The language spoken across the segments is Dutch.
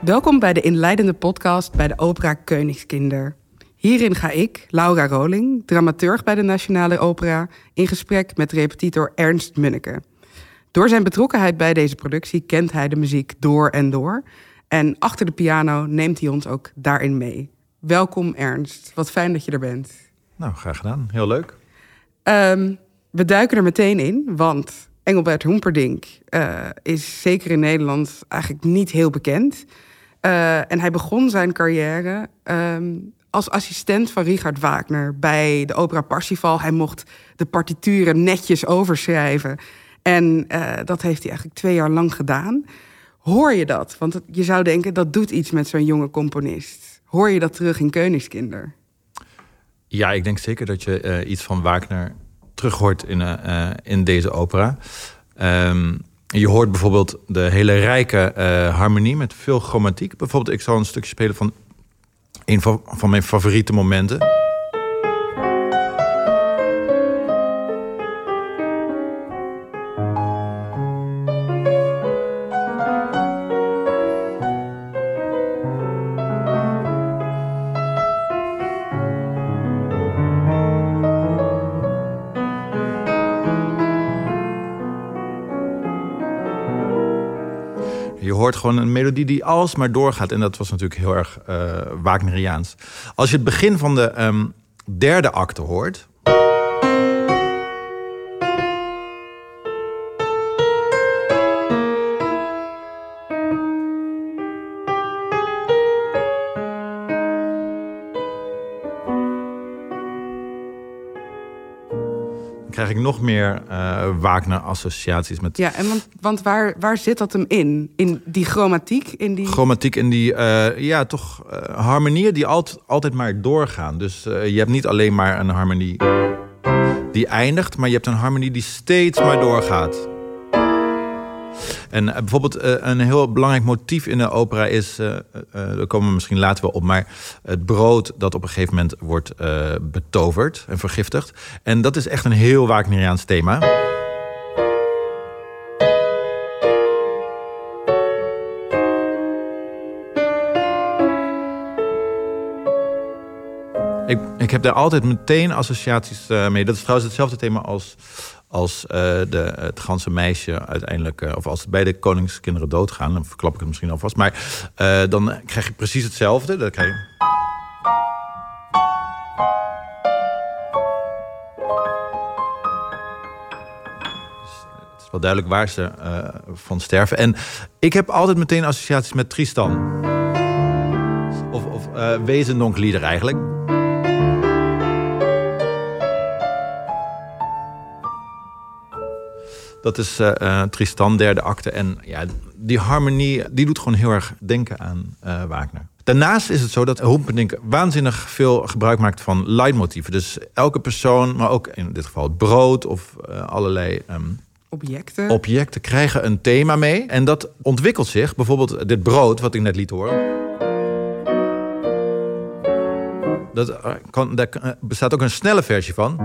Welkom bij de inleidende podcast bij de opera Koningskinder. Hierin ga ik, Laura Roling, dramaturg bij de Nationale Opera, in gesprek met repetitor Ernst Munneke. Door zijn betrokkenheid bij deze productie kent hij de muziek door en door. En achter de piano neemt hij ons ook daarin mee. Welkom Ernst, wat fijn dat je er bent. Nou, graag gedaan. Heel leuk. Ehm, we duiken er meteen in, want Engelbert Humperdinck uh, is zeker in Nederland eigenlijk niet heel bekend. Uh, en hij begon zijn carrière um, als assistent van Richard Wagner bij de opera Parsifal. Hij mocht de partituren netjes overschrijven. En uh, dat heeft hij eigenlijk twee jaar lang gedaan. Hoor je dat? Want je zou denken dat doet iets met zo'n jonge componist. Hoor je dat terug in Koningskinder? Ja, ik denk zeker dat je uh, iets van Wagner terug hoort in, uh, in deze opera. Um, je hoort bijvoorbeeld de hele rijke harmonie met veel chromatiek. Bijvoorbeeld, ik zal een stukje spelen van een van, van mijn favoriete momenten. Je hoort gewoon een melodie die alsmaar doorgaat. En dat was natuurlijk heel erg uh, Wagneriaans. Als je het begin van de um, derde acte hoort... krijg ik nog meer uh, Wagner-associaties met. Ja, en want, want waar, waar zit dat hem in? In die chromatiek? In die... Chromatiek in die, uh, ja, toch uh, harmonieën die altijd, altijd maar doorgaan. Dus je hebt niet alleen maar een harmonie die eindigt, maar je hebt een harmonie die steeds maar doorgaat. En uh, bijvoorbeeld uh, een heel belangrijk motief in de opera is, uh, daar komen we misschien later wel op, maar het brood dat op een gegeven moment wordt betoverd en vergiftigd. En dat is echt een heel Wagneriaans thema. Ik, ik heb daar altijd meteen associaties mee. Dat is trouwens hetzelfde thema als als uh, de, het ganse meisje uiteindelijk, uh, of als beide koningskinderen doodgaan, dan verklap ik het misschien alvast. Maar uh, dan krijg je precies hetzelfde. Dan krijg je... Het is wel duidelijk waar ze van sterven. En ik heb altijd meteen associaties met Tristan. Of, of Wezendonklieder eigenlijk. Dat is uh, Tristan, derde acte. En ja, die harmonie die doet gewoon heel erg denken aan uh, Wagner. Daarnaast is het zo dat Humperdinck waanzinnig veel gebruik maakt van leidmotieven. Dus elke persoon, maar ook in dit geval het brood of uh, allerlei um, objecten. objecten krijgen een thema mee. En dat ontwikkelt zich. Bijvoorbeeld dit brood, wat ik net liet horen. Dat, kan, daar bestaat ook een snelle versie van.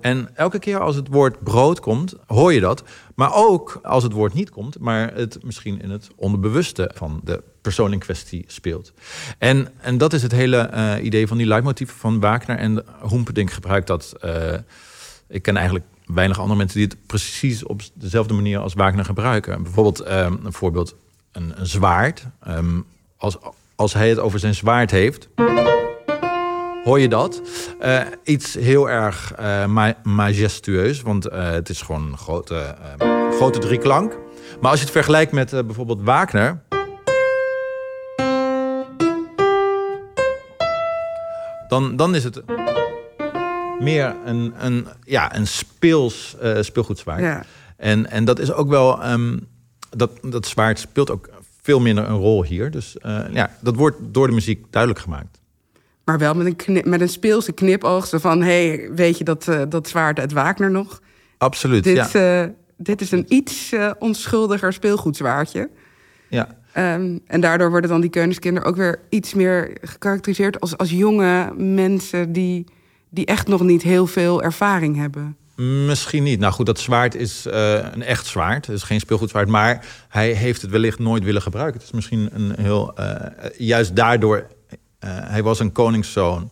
En elke keer als het woord brood komt, hoor je dat. Maar ook als het woord niet komt, maar het misschien in het onderbewuste van de persoon in kwestie speelt. En, en dat is het hele uh, idee van die leidmotieven van Wagner. En Humperdinck gebruikt dat. Uh, ik ken eigenlijk weinig andere mensen die het precies op dezelfde manier als Wagner gebruiken. Bijvoorbeeld um, een voorbeeld, een, zwaard. Um, als, als hij het over zijn zwaard heeft hoor je dat. Uh, iets heel erg uh, ma majestueus, want uh, het is gewoon een grote, grote drieklank. Maar als je het vergelijkt met bijvoorbeeld Wagner... Dan, dan is het meer een, een, ja, een speels speelgoedzwaard. Ja. En, en dat is ook wel... Um, dat, dat zwaard speelt ook veel minder een rol hier. Dus ja, dat wordt door de muziek duidelijk gemaakt. Maar wel met een, knip, met een speelse knipoog. Zo van, hey, weet je dat, uh, dat zwaard uit Wagner nog? Absoluut, dit, ja. Uh, dit is een iets uh, onschuldiger speelgoedzwaardje. Ja. Ehm, en daardoor worden dan die Koningskinderen ook weer iets meer gekarakteriseerd als, als jonge mensen die, die echt nog niet heel veel ervaring hebben. Misschien niet. Nou goed, dat zwaard is uh, een echt zwaard. Het is geen speelgoedzwaard. Maar hij heeft het wellicht nooit willen gebruiken. Het is misschien een heel... Uh, juist daardoor... Uh, hij was een koningszoon.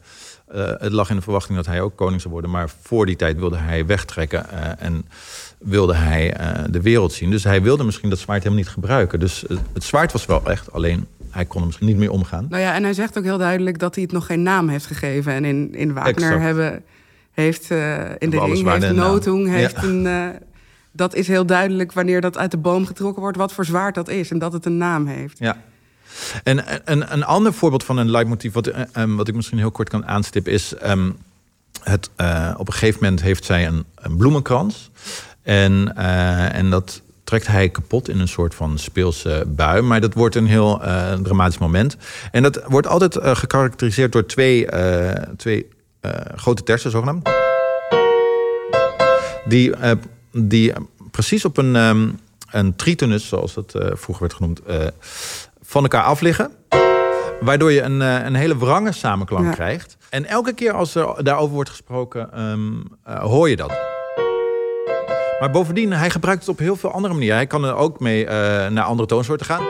het lag in de verwachting dat hij ook koning zou worden. Maar voor die tijd wilde hij wegtrekken. en wilde hij de wereld zien. Dus hij wilde misschien dat zwaard helemaal niet gebruiken. Dus het zwaard was wel echt. Alleen hij kon er misschien niet meer omgaan. Nou ja, en hij zegt ook heel duidelijk dat hij het nog geen naam heeft gegeven. En in, in Wagner exact. hebben heeft in de ring, heeft Notung, heeft een... Dat is heel duidelijk wanneer dat uit de boom getrokken wordt... wat voor zwaard dat is en dat het een naam heeft. Ja. En een, ander voorbeeld van een leidmotief... wat, um, wat ik misschien heel kort kan aanstippen is... Um, het, uh, op een gegeven moment heeft zij een, een bloemenkrans. En, en dat trekt hij kapot in een soort van speelse bui. Maar dat wordt een heel dramatisch moment. En dat wordt altijd gekarakteriseerd door twee, twee uh, grote tersen zogenaamd. Die, uh, die precies op een, um, een tritonus, zoals uh, vroeger werd genoemd, van elkaar afliggen. Waardoor je een, een hele wrange samenklank ja. krijgt. En elke keer als er daarover wordt gesproken, um, hoor je dat. Maar bovendien, hij gebruikt het op heel veel andere manieren. Hij kan er ook mee naar andere toonsoorten gaan.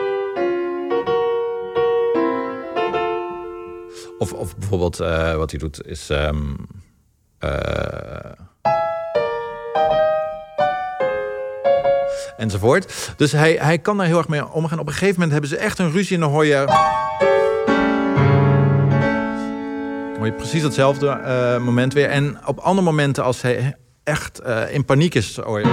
Of, of bijvoorbeeld uh, wat hij doet is. Um, enzovoort. Dus hij, hij kan daar heel erg mee omgaan. Op een gegeven moment hebben ze echt een ruzie dan hoor je. hoor precies hetzelfde uh, moment weer. En op andere momenten, als hij echt in paniek is, je.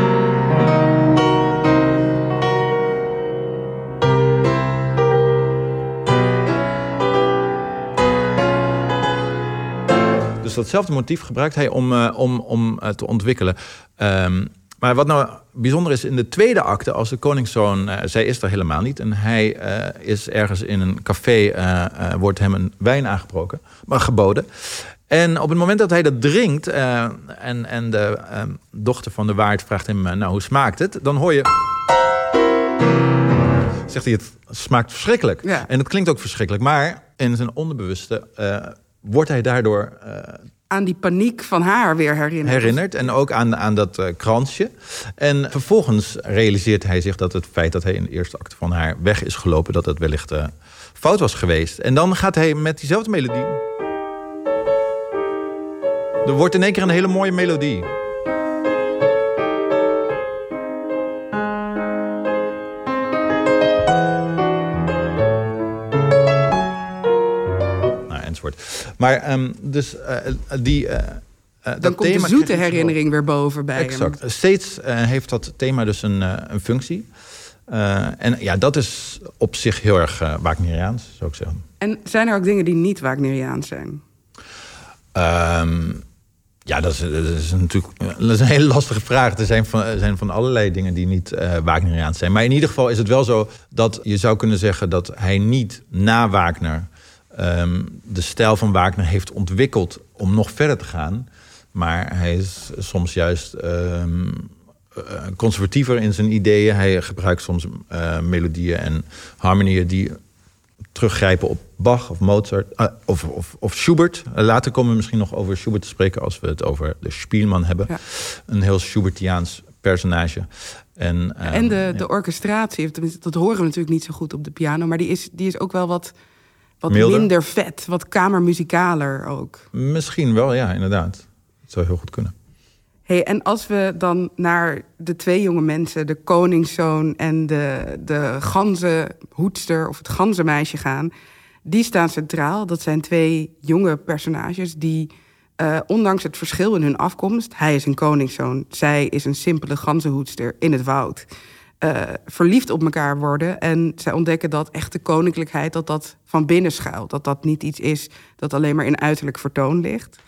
datzelfde motief gebruikt hij om, om, om te ontwikkelen. Um, maar wat nou bijzonder is in de tweede acte, als de koningszoon, uh, zij is er helemaal niet. En hij is ergens in een café, wordt hem een wijn aangebroken, maar geboden. En op het moment dat hij dat drinkt en, en de ehm, dochter van de waard vraagt hem, nou hoe smaakt het? Dan hoor je zegt hij, het smaakt verschrikkelijk. Ja. En het klinkt ook verschrikkelijk. Maar in zijn onderbewuste wordt hij daardoor... Uh, aan die paniek van haar weer herinnerd. Herinnerd en ook aan, aan dat uh, kransje. En vervolgens realiseert hij zich dat het feit dat hij in de eerste acte van haar weg is gelopen... dat het wellicht uh, fout was geweest. En dan gaat hij met diezelfde melodie... Er wordt in één keer een hele mooie melodie. Maar um, dus uh, die. Uh, dan dat komt thema de zoete herinnering weer boven bij exact. hem. Steeds heeft dat thema dus een, een functie. en ja, dat is op zich heel erg Wagneriaans, zou ik zeggen. En zijn er ook dingen die niet Wagneriaans zijn? Um, ja, dat is, dat is, natuurlijk dat is een hele lastige vraag. Er zijn van, zijn van allerlei dingen die niet uh, Wagneriaans zijn. Maar in ieder geval is het wel zo dat je zou kunnen zeggen dat hij niet na Wagner um, de stijl van Wagner heeft ontwikkeld om nog verder te gaan. Maar hij is soms juist um, conservatiever in zijn ideeën. Hij gebruikt soms uh, melodieën en harmonieën die teruggrijpen op Bach of Mozart uh, of, of, of, Schubert. later komen we misschien nog over Schubert te spreken als we het over de Spielman hebben. Ja. Een heel Schubertiaans personage. En, en de, de orchestratie, dat horen we natuurlijk niet zo goed op de piano, maar die is, die is ook wel wat wat minder vet, wat kamermuzikaler ook. Misschien wel, ja, inderdaad. Dat zou heel goed kunnen. Hey, en als we dan naar de twee jonge mensen, de koningszoon en de, de ganzenhoedster of het ganzenmeisje gaan, die staan centraal. Dat zijn twee jonge personages die, uh, ondanks het verschil in hun afkomst, hij is een koningszoon, zij is een simpele ganzenhoedster in het woud uh, verliefd op elkaar worden. En zij ontdekken dat echte koninklijkheid, dat dat van binnen schuilt. Dat dat niet iets is dat alleen maar in uiterlijk vertoon ligt.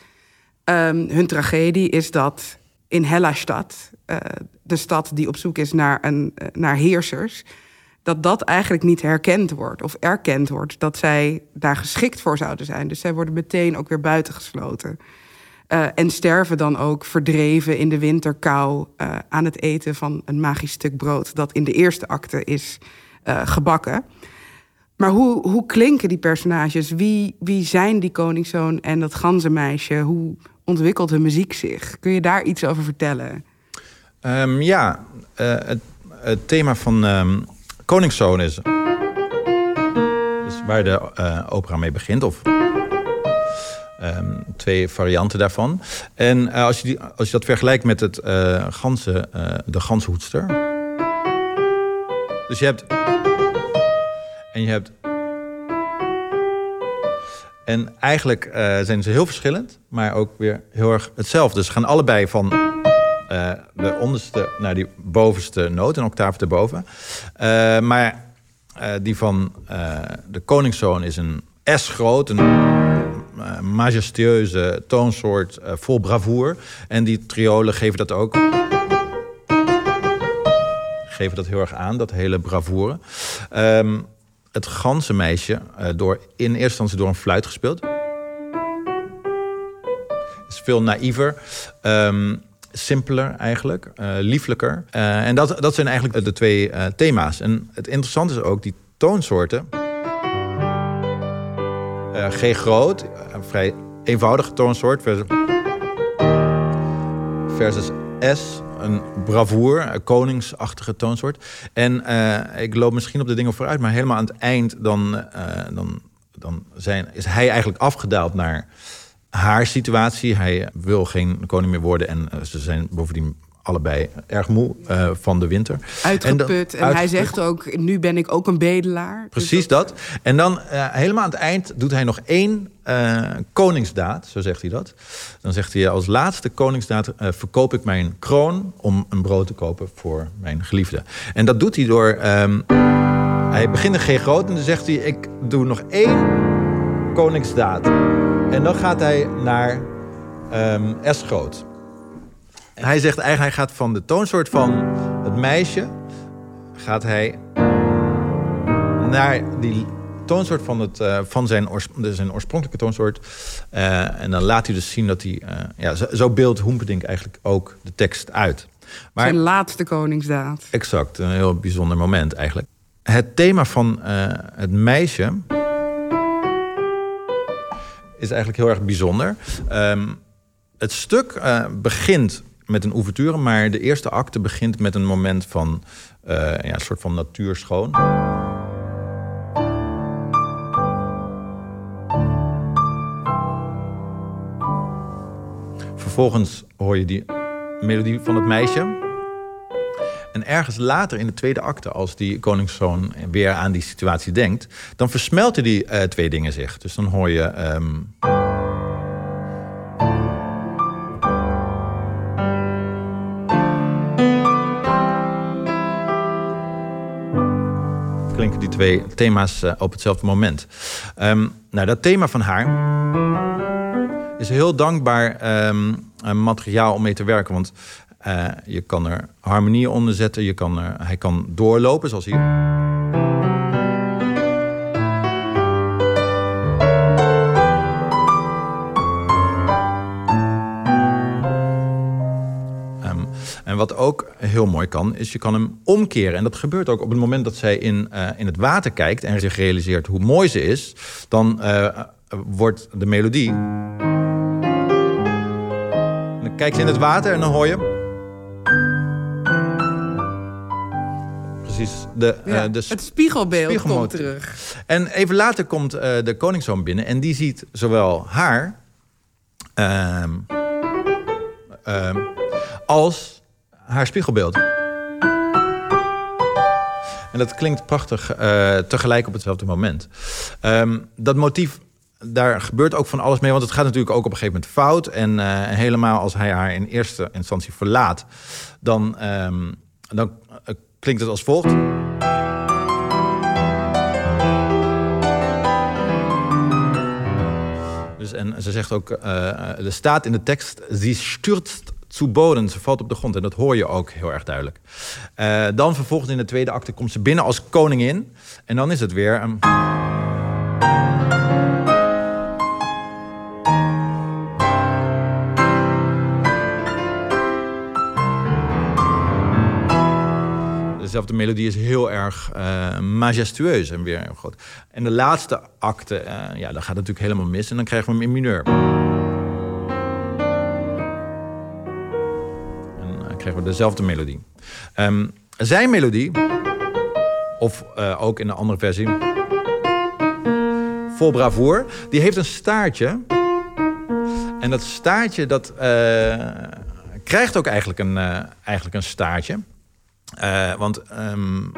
Um, hun tragedie is dat in Hellastad, uh, de stad die op zoek is naar, een, uh, naar heersers, dat dat eigenlijk niet herkend wordt of erkend wordt. Dat zij daar geschikt voor zouden zijn. Dus zij worden meteen ook weer buitengesloten. Uh, en sterven dan ook verdreven in de winterkou uh, aan het eten van een magisch stuk brood dat in de eerste acte is uh, gebakken. Maar hoe, hoe klinken die personages? Wie, wie zijn die koningszoon en dat ganzenmeisje? Hoe ontwikkelt de muziek zich? Kun je daar iets over vertellen? Um, ja, het, het, thema van um, koningszoon is... Dus waar de opera mee begint, of Um, twee varianten daarvan. En uh, als, je die, als je dat vergelijkt met het uh, de ganshoedster. Dus je hebt. En je hebt. En eigenlijk zijn ze heel verschillend, maar ook weer heel erg hetzelfde. Ze gaan allebei van de onderste naar die bovenste noot, een octaaf erboven. maar die van de koningszoon is een S groot, een majestueuze toonsoort uh, vol bravoer. En die triolen geven dat ook. Geven dat heel erg aan, dat hele bravoure. Um, het ganzenmeisje, uh, door, in eerste instantie door een fluit gespeeld. Is veel naïver. Um, simpeler eigenlijk, uh, lieflijker. En dat, dat zijn eigenlijk de twee thema's. En het interessante is ook, die toonsoorten... G groot, vrij eenvoudige toonsoort. Versus, S, een bravoer, een koningsachtige toonsoort. En uh, ik loop misschien op de dingen vooruit, maar helemaal aan het eind... dan, uh, dan, dan zijn, is hij eigenlijk afgedaald naar haar situatie. Hij wil geen koning meer worden en ze zijn bovendien allebei erg moe uh, van de winter. Uitgeput. En, en hij zegt ook, nu ben ik ook een bedelaar. Precies dus dat... dat. En dan uh, helemaal aan het eind doet hij nog één uh, koningsdaad, zo zegt hij dat. Dan zegt hij, als laatste koningsdaad verkoop ik mijn kroon... om een brood te kopen voor mijn geliefde. En dat doet hij door... Um, hij begint een G groot en dan zegt hij, ik doe nog één koningsdaad. En dan gaat hij naar um, S groot. Hij zegt eigenlijk, hij gaat van de toonsoort van het meisje... gaat hij naar die toonsoort van, het, uh, van zijn, zijn oorspronkelijke toonsoort. Uh, en dan laat hij dus zien dat hij... Uh, ja, zo, zo beeldt Hoemperdink eigenlijk ook de tekst uit. Maar, zijn laatste koningsdaad. Exact, een heel bijzonder moment eigenlijk. Het thema van het meisje... is eigenlijk heel erg bijzonder. Um, het stuk begint met een ouverture, maar de eerste acte begint met een moment van uh, ja, een soort van natuurschoon. Vervolgens hoor je die melodie van het meisje. En ergens later in de tweede acte, als die koningszoon weer aan die situatie denkt, dan versmelten die uh, twee dingen zich. Dus dan hoor je. Um klinken die twee thema's uh, op hetzelfde moment. Um, nou, dat thema van haar is heel dankbaar um, materiaal om mee te werken. Want uh, je kan er harmonieën onder zetten. Je kan er, hij kan doorlopen, zoals hier. En wat ook heel mooi kan, is je kan hem omkeren. En dat gebeurt ook op het moment dat zij in, uh, in het water kijkt en zich realiseert hoe mooi ze is. Dan uh, wordt de melodie. dan kijkt ze in het water en dan hoor je. Precies. De, ja, uh, de het spiegelbeeld komt terug. En even later komt de koningszoon binnen en die ziet zowel haar. Ehm, ehm, als haar spiegelbeeld. En dat klinkt prachtig uh, tegelijk op hetzelfde moment. Um, dat motief, daar gebeurt ook van alles mee. Want het gaat natuurlijk ook op een gegeven moment fout. En uh, helemaal als hij haar in eerste instantie verlaat... dan, um, dan uh, klinkt het als volgt... Dus, en ze zegt ook, er staat in de tekst... sie stürzt zu boden, Ze valt op de grond. En dat hoor je ook heel erg duidelijk. Eh, dan vervolgens in de tweede acte komt ze binnen als koningin. En dan is het weer een... Dezelfde melodie is heel erg eh, majestueus en weer groot. En de laatste acte, eh, ja, dan gaat natuurlijk helemaal mis. En dan krijgen we hem in mineur. We dezelfde melodie. Um, zijn melodie, of uh, ook in een andere versie, vol bravoer, die heeft een staartje. En dat staartje, dat krijgt ook eigenlijk een, eigenlijk een staartje. Want. Um...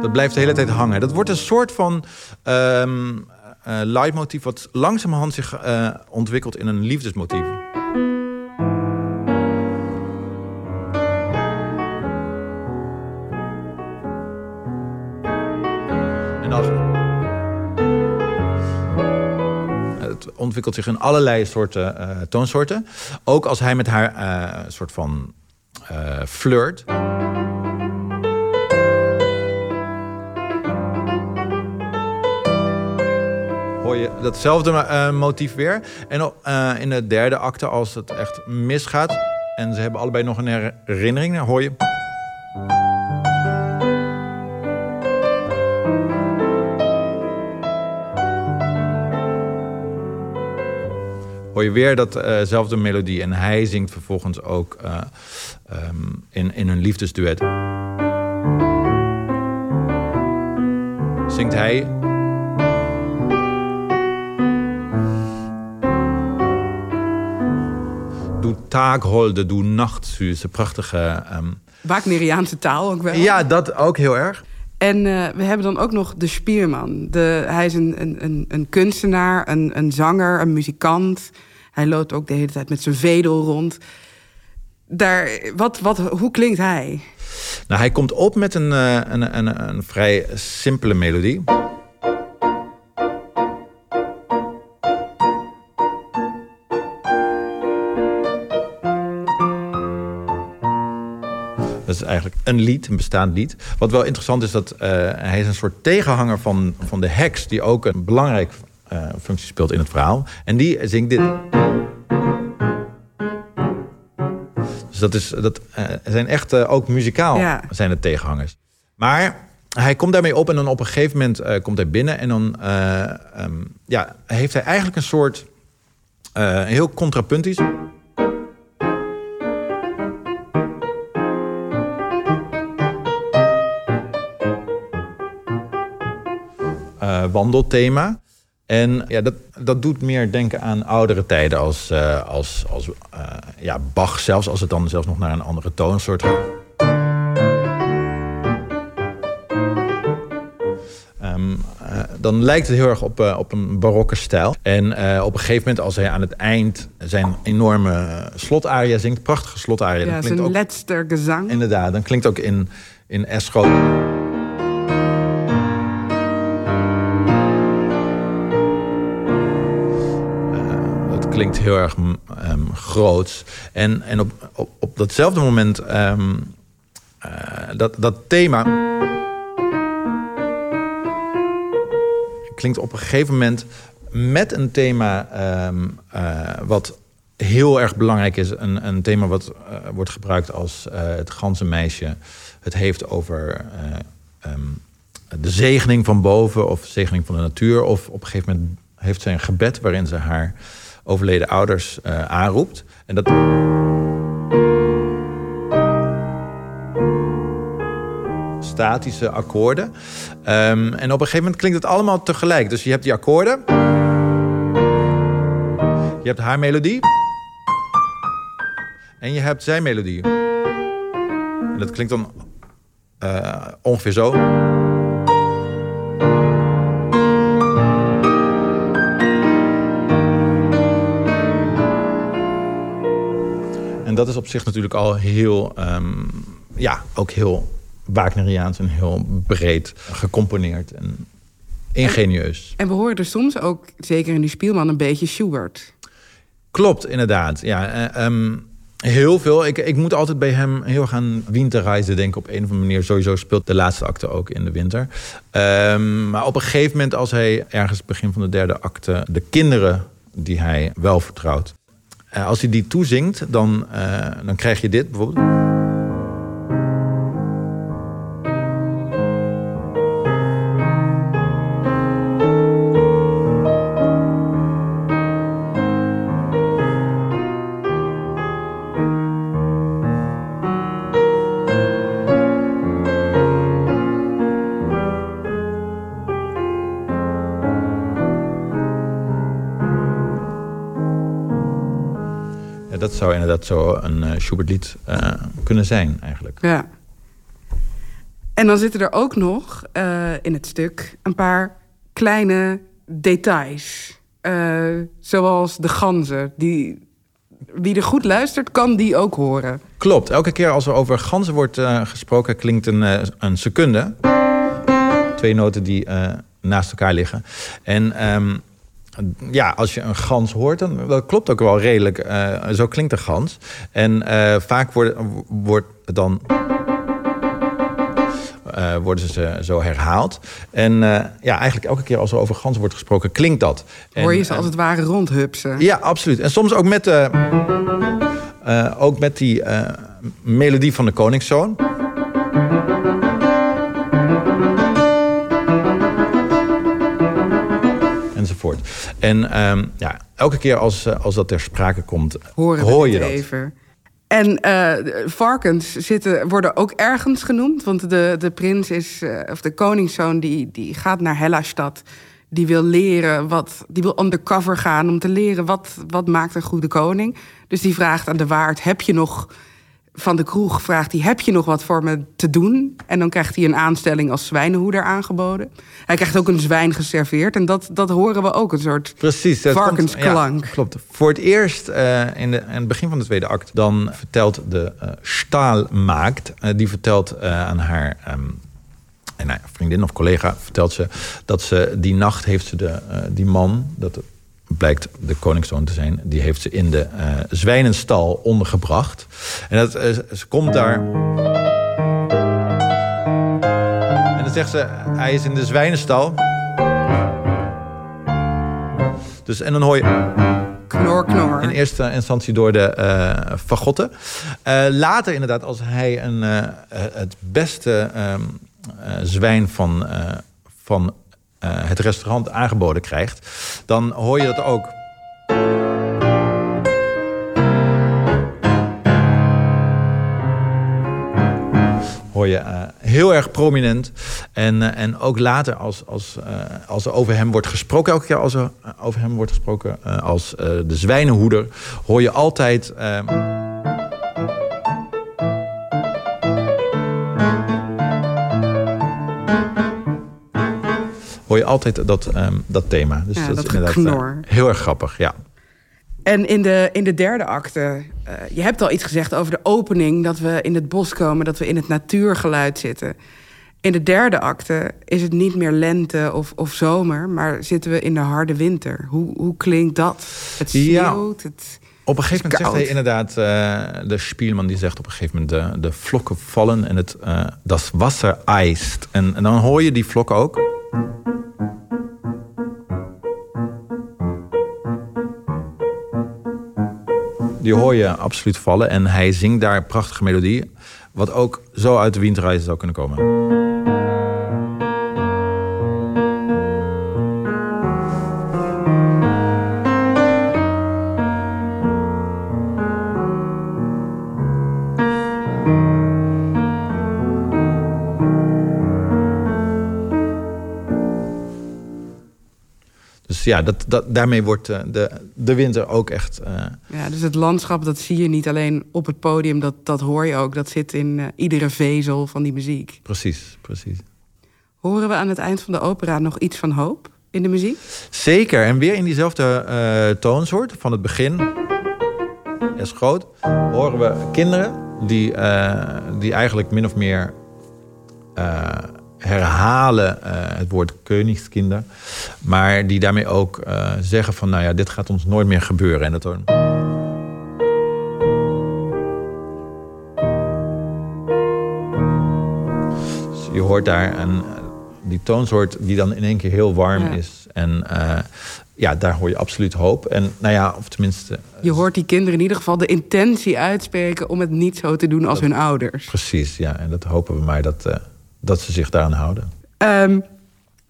Dat blijft de hele tijd hangen. Dat wordt een soort van um, uh, leidmotief wat langzamerhand zich uh, ontwikkelt in een liefdesmotief. En als ontwikkelt zich in allerlei soorten uh, toonsoorten. Ook als hij met haar uh, soort van flirt. Datzelfde motief weer. En in de derde acte, als het echt misgaat... en ze hebben allebei nog een herinnering, hoor je... hoor je weer datzelfde melodie. En hij zingt vervolgens ook um, in, in een liefdesduet. Zingt hij. Doe taakholde, doe nachtsüße. Prachtige... Um... Wagneriaanse taal ook wel. Ja, dat ook heel erg. En uh, we hebben dan ook nog de Spierman. De, hij is een, een, een kunstenaar, een, een zanger, een muzikant. Hij loopt ook de hele tijd met zijn vedel rond. Daar, wat, wat, hoe klinkt hij? Nou, hij komt op met een, uh, een, een, een vrij simpele melodie. Eigenlijk een lied, een bestaand lied. Wat wel interessant is, dat uh, hij is een soort tegenhanger van, van de heks... die ook een belangrijk uh, functie speelt in het verhaal. En die zingt dit. Dus dat, is, dat uh, zijn echt uh, ook muzikaal ja. zijn het tegenhangers. Maar hij komt daarmee op en dan op een gegeven moment uh, komt hij binnen... en dan um, ja, heeft hij eigenlijk een soort heel contrapuntisch... wandelthema. En ja, dat, dat doet meer denken aan oudere tijden als, uh, als, als uh, ja, Bach zelfs, als het dan zelfs nog naar een andere toonsoort gaat. Um, uh, dan lijkt het heel erg op, op een barokke stijl. En op een gegeven moment, als hij aan het eind zijn enorme slotaria zingt, prachtige slotaria. Ja, zijn ook, laatste gezang. Inderdaad, dan klinkt ook in, in Escho. Klinkt heel erg um, groots. En, en op, op, op datzelfde moment, um, uh, dat, dat thema. klinkt op een gegeven moment met een thema um, uh, wat heel erg belangrijk is. Een, een thema wat uh, wordt gebruikt als het ganse meisje het heeft over de zegening van boven of zegening van de natuur. Of op een gegeven moment heeft zij een gebed waarin ze haar overleden ouders uh, aanroept. En dat. Statische akkoorden. Um, en op een gegeven moment klinkt het allemaal tegelijk. Dus je hebt die akkoorden. Je hebt haar melodie. En je hebt zijn melodie. En dat klinkt dan uh, ongeveer zo. Dat is op zich natuurlijk al heel, um, ja, ook heel Wagneriaans en heel breed gecomponeerd en ingenieus. En, we horen er soms ook, zeker in die Spielman, een beetje Schubert. Klopt, inderdaad. Ja, um, heel veel. Ik, ik moet altijd bij hem heel gaan winterreizen denken op een of andere manier. Sowieso speelt de laatste acte ook in de winter. Um, maar op een gegeven moment, als hij ergens begin van de derde acte de kinderen die hij wel vertrouwt. Uh, als hij die toezingt, dan, uh, dan krijg je dit bijvoorbeeld. Dat zou inderdaad zo een uh, Schubertlied uh, kunnen zijn eigenlijk. Ja. En dan zitten er ook nog uh, in het stuk een paar kleine details. zoals de ganzen. Die, wie er goed luistert, kan die ook horen. Klopt. Elke keer als er over ganzen wordt gesproken, klinkt een, een secunde. Twee noten die naast elkaar liggen. En... Um, ja, als je een gans hoort, dan dat klopt ook wel redelijk. Uh, zo klinkt een gans. En uh, vaak wordt, wordt dan. Uh, worden ze zo herhaald. En ja, eigenlijk elke keer als er over gans wordt gesproken, klinkt dat. Hoor je ze als het ware rondhupsen? Ja, absoluut. En soms ook met, ook met die melodie van de koningszoon. En um, ja, elke keer als, als dat ter sprake komt, Horen hoor je dat. Even. En uh, varkens zitten, worden ook ergens genoemd. Want de, de prins is, uh, of de koningszoon, die, die gaat naar Hellastad. Die wil leren wat. Die wil undercover gaan om te leren wat, wat maakt een goede koning. Dus die vraagt aan de waard: heb je nog van de kroeg vraagt hij: Heb je nog wat voor me te doen? En dan krijgt hij een aanstelling als zwijnenhoeder aangeboden. Hij krijgt ook een zwijn geserveerd. En dat, dat horen we ook, een soort Precies, varkensklank. ja, klopt. Voor het eerst uh, in, de, in het begin van de tweede act... dan vertelt de uh, staalmaakt... Uh, die vertelt aan haar... Um, en nou, vriendin of collega vertelt ze dat ze die nacht heeft ze de, die man, dat blijkt de koningszoon te zijn. Die heeft ze in de uh, zwijnenstal ondergebracht. En dat, uh, ze komt daar... En dan zegt ze, hij is in de zwijnenstal. Dus, en dan hoor je... Knor, knor. In eerste instantie door de uh, fagotten. later inderdaad, als hij een, het beste ehm, zwijn van, van het restaurant aangeboden krijgt, dan hoor je dat ook. Hoor je uh, heel erg prominent. En, uh, en ook later, als, als, als er over hem wordt gesproken, elke keer als er over hem wordt gesproken als de zwijnenhoeder, hoor je altijd. Altijd dat, um, dat thema. Dus ja, dat, dat is inderdaad uh, heel erg grappig, ja. En in de, in de derde acte, uh, je hebt al iets gezegd over de opening, dat we in het bos komen, dat we in het natuurgeluid zitten. In de derde acte is het niet meer lente of, of zomer, maar zitten we in de harde winter. Hoe, hoe klinkt dat? Het sneeuwt, ja. het. Op een gegeven moment zegt hij inderdaad, uh, de Spielman die zegt op een gegeven moment... de, de vlokken vallen en het uh, das Wasser eist. En, en dan hoor je die vlokken ook. Die hoor je absoluut vallen. En hij zingt daar prachtige melodie. Wat ook zo uit de windreizen zou kunnen komen. Ja, dat, dat, daarmee wordt uh, de, de winter ook echt. Uh... Ja, dus het landschap, dat zie je niet alleen op het podium, dat, dat hoor je ook. Dat zit in uh, iedere vezel van die muziek. Precies, precies. Horen we aan het eind van de opera nog iets van hoop in de muziek? Zeker, en weer in diezelfde toonsoort van het begin. Is groot. Horen we kinderen die, die eigenlijk min of meer herhalen uh, het woord Königskinder. Maar die daarmee ook uh, zeggen van, nou ja, dit gaat ons nooit meer gebeuren. En dat dan... Dus je hoort daar een, die toonsoort die dan in één keer heel warm ja. is. En uh, ja, daar hoor je absoluut hoop. En nou ja, of tenminste. Je hoort die kinderen in ieder geval de intentie uitspreken om het niet zo te doen als hun ouders. Precies, ja. En dat hopen we maar dat, dat ze zich daaraan houden. Um,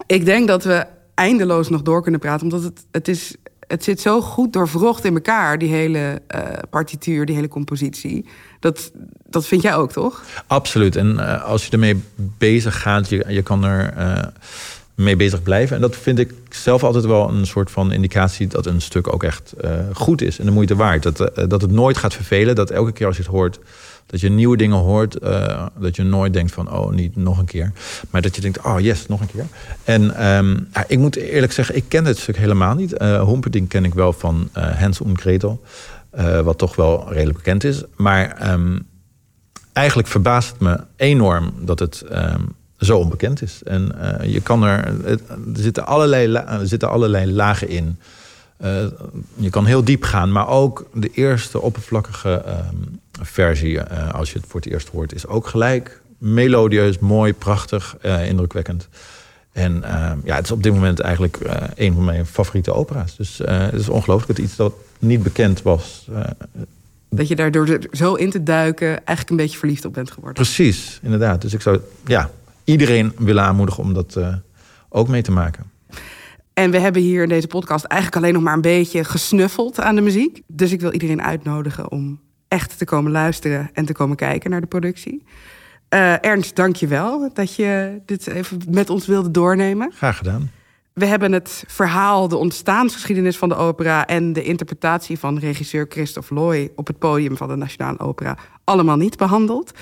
ik denk dat we eindeloos nog door kunnen praten, omdat het, het is. Het zit zo goed doorvrocht in elkaar, die hele uh, partituur, die hele compositie. Dat, dat vind jij ook, toch? Absoluut. En uh, als je ermee bezig gaat, je, je kan er mee bezig blijven. En dat vind ik zelf altijd wel een soort van indicatie dat een stuk ook echt goed is en de moeite waard. Dat, dat het nooit gaat vervelen. Dat elke keer als je het hoort, dat je nieuwe dingen hoort. Uh, dat je nooit denkt van, oh, niet nog een keer. Maar dat je denkt, oh yes, nog een keer. En um, ja, ik moet eerlijk zeggen, ik ken dit stuk helemaal niet. Uh, ken ik wel van Hans und Gretel. wat toch wel redelijk bekend is. Maar um, eigenlijk verbaast het me enorm dat het... Um, zo onbekend is. En je kan er, er zitten allerlei, er zitten allerlei lagen in. Je kan heel diep gaan, maar ook de eerste oppervlakkige versie, eh, als je het voor het eerst hoort, is ook gelijk melodieus, mooi, prachtig, indrukwekkend. En ja, het is op dit moment eigenlijk een van mijn favoriete opera's. Dus het is ongelooflijk dat iets dat niet bekend was. dat je daardoor zo in te duiken eigenlijk een beetje verliefd op bent geworden. Precies, inderdaad. Dus ik zou, ja, iedereen willen aanmoedigen om dat uh, ook mee te maken. En we hebben hier in deze podcast eigenlijk alleen nog maar een beetje gesnuffeld aan de muziek. Dus ik wil iedereen uitnodigen om echt te komen luisteren en te komen kijken naar de productie. Uh, Ernst, dank je wel dat je dit even met ons wilde doornemen. Graag gedaan. We hebben het verhaal, de ontstaansgeschiedenis van de opera en de interpretatie van regisseur Christophe Loy op het podium van de Nationale Opera allemaal niet behandeld.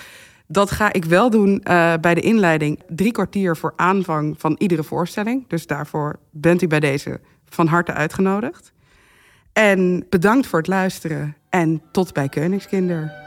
Dat ga ik wel doen uh, bij de inleiding. Drie kwartier voor aanvang van iedere voorstelling. Dus daarvoor bent u bij deze van harte uitgenodigd. En bedankt voor het luisteren en tot bij Koningskinder.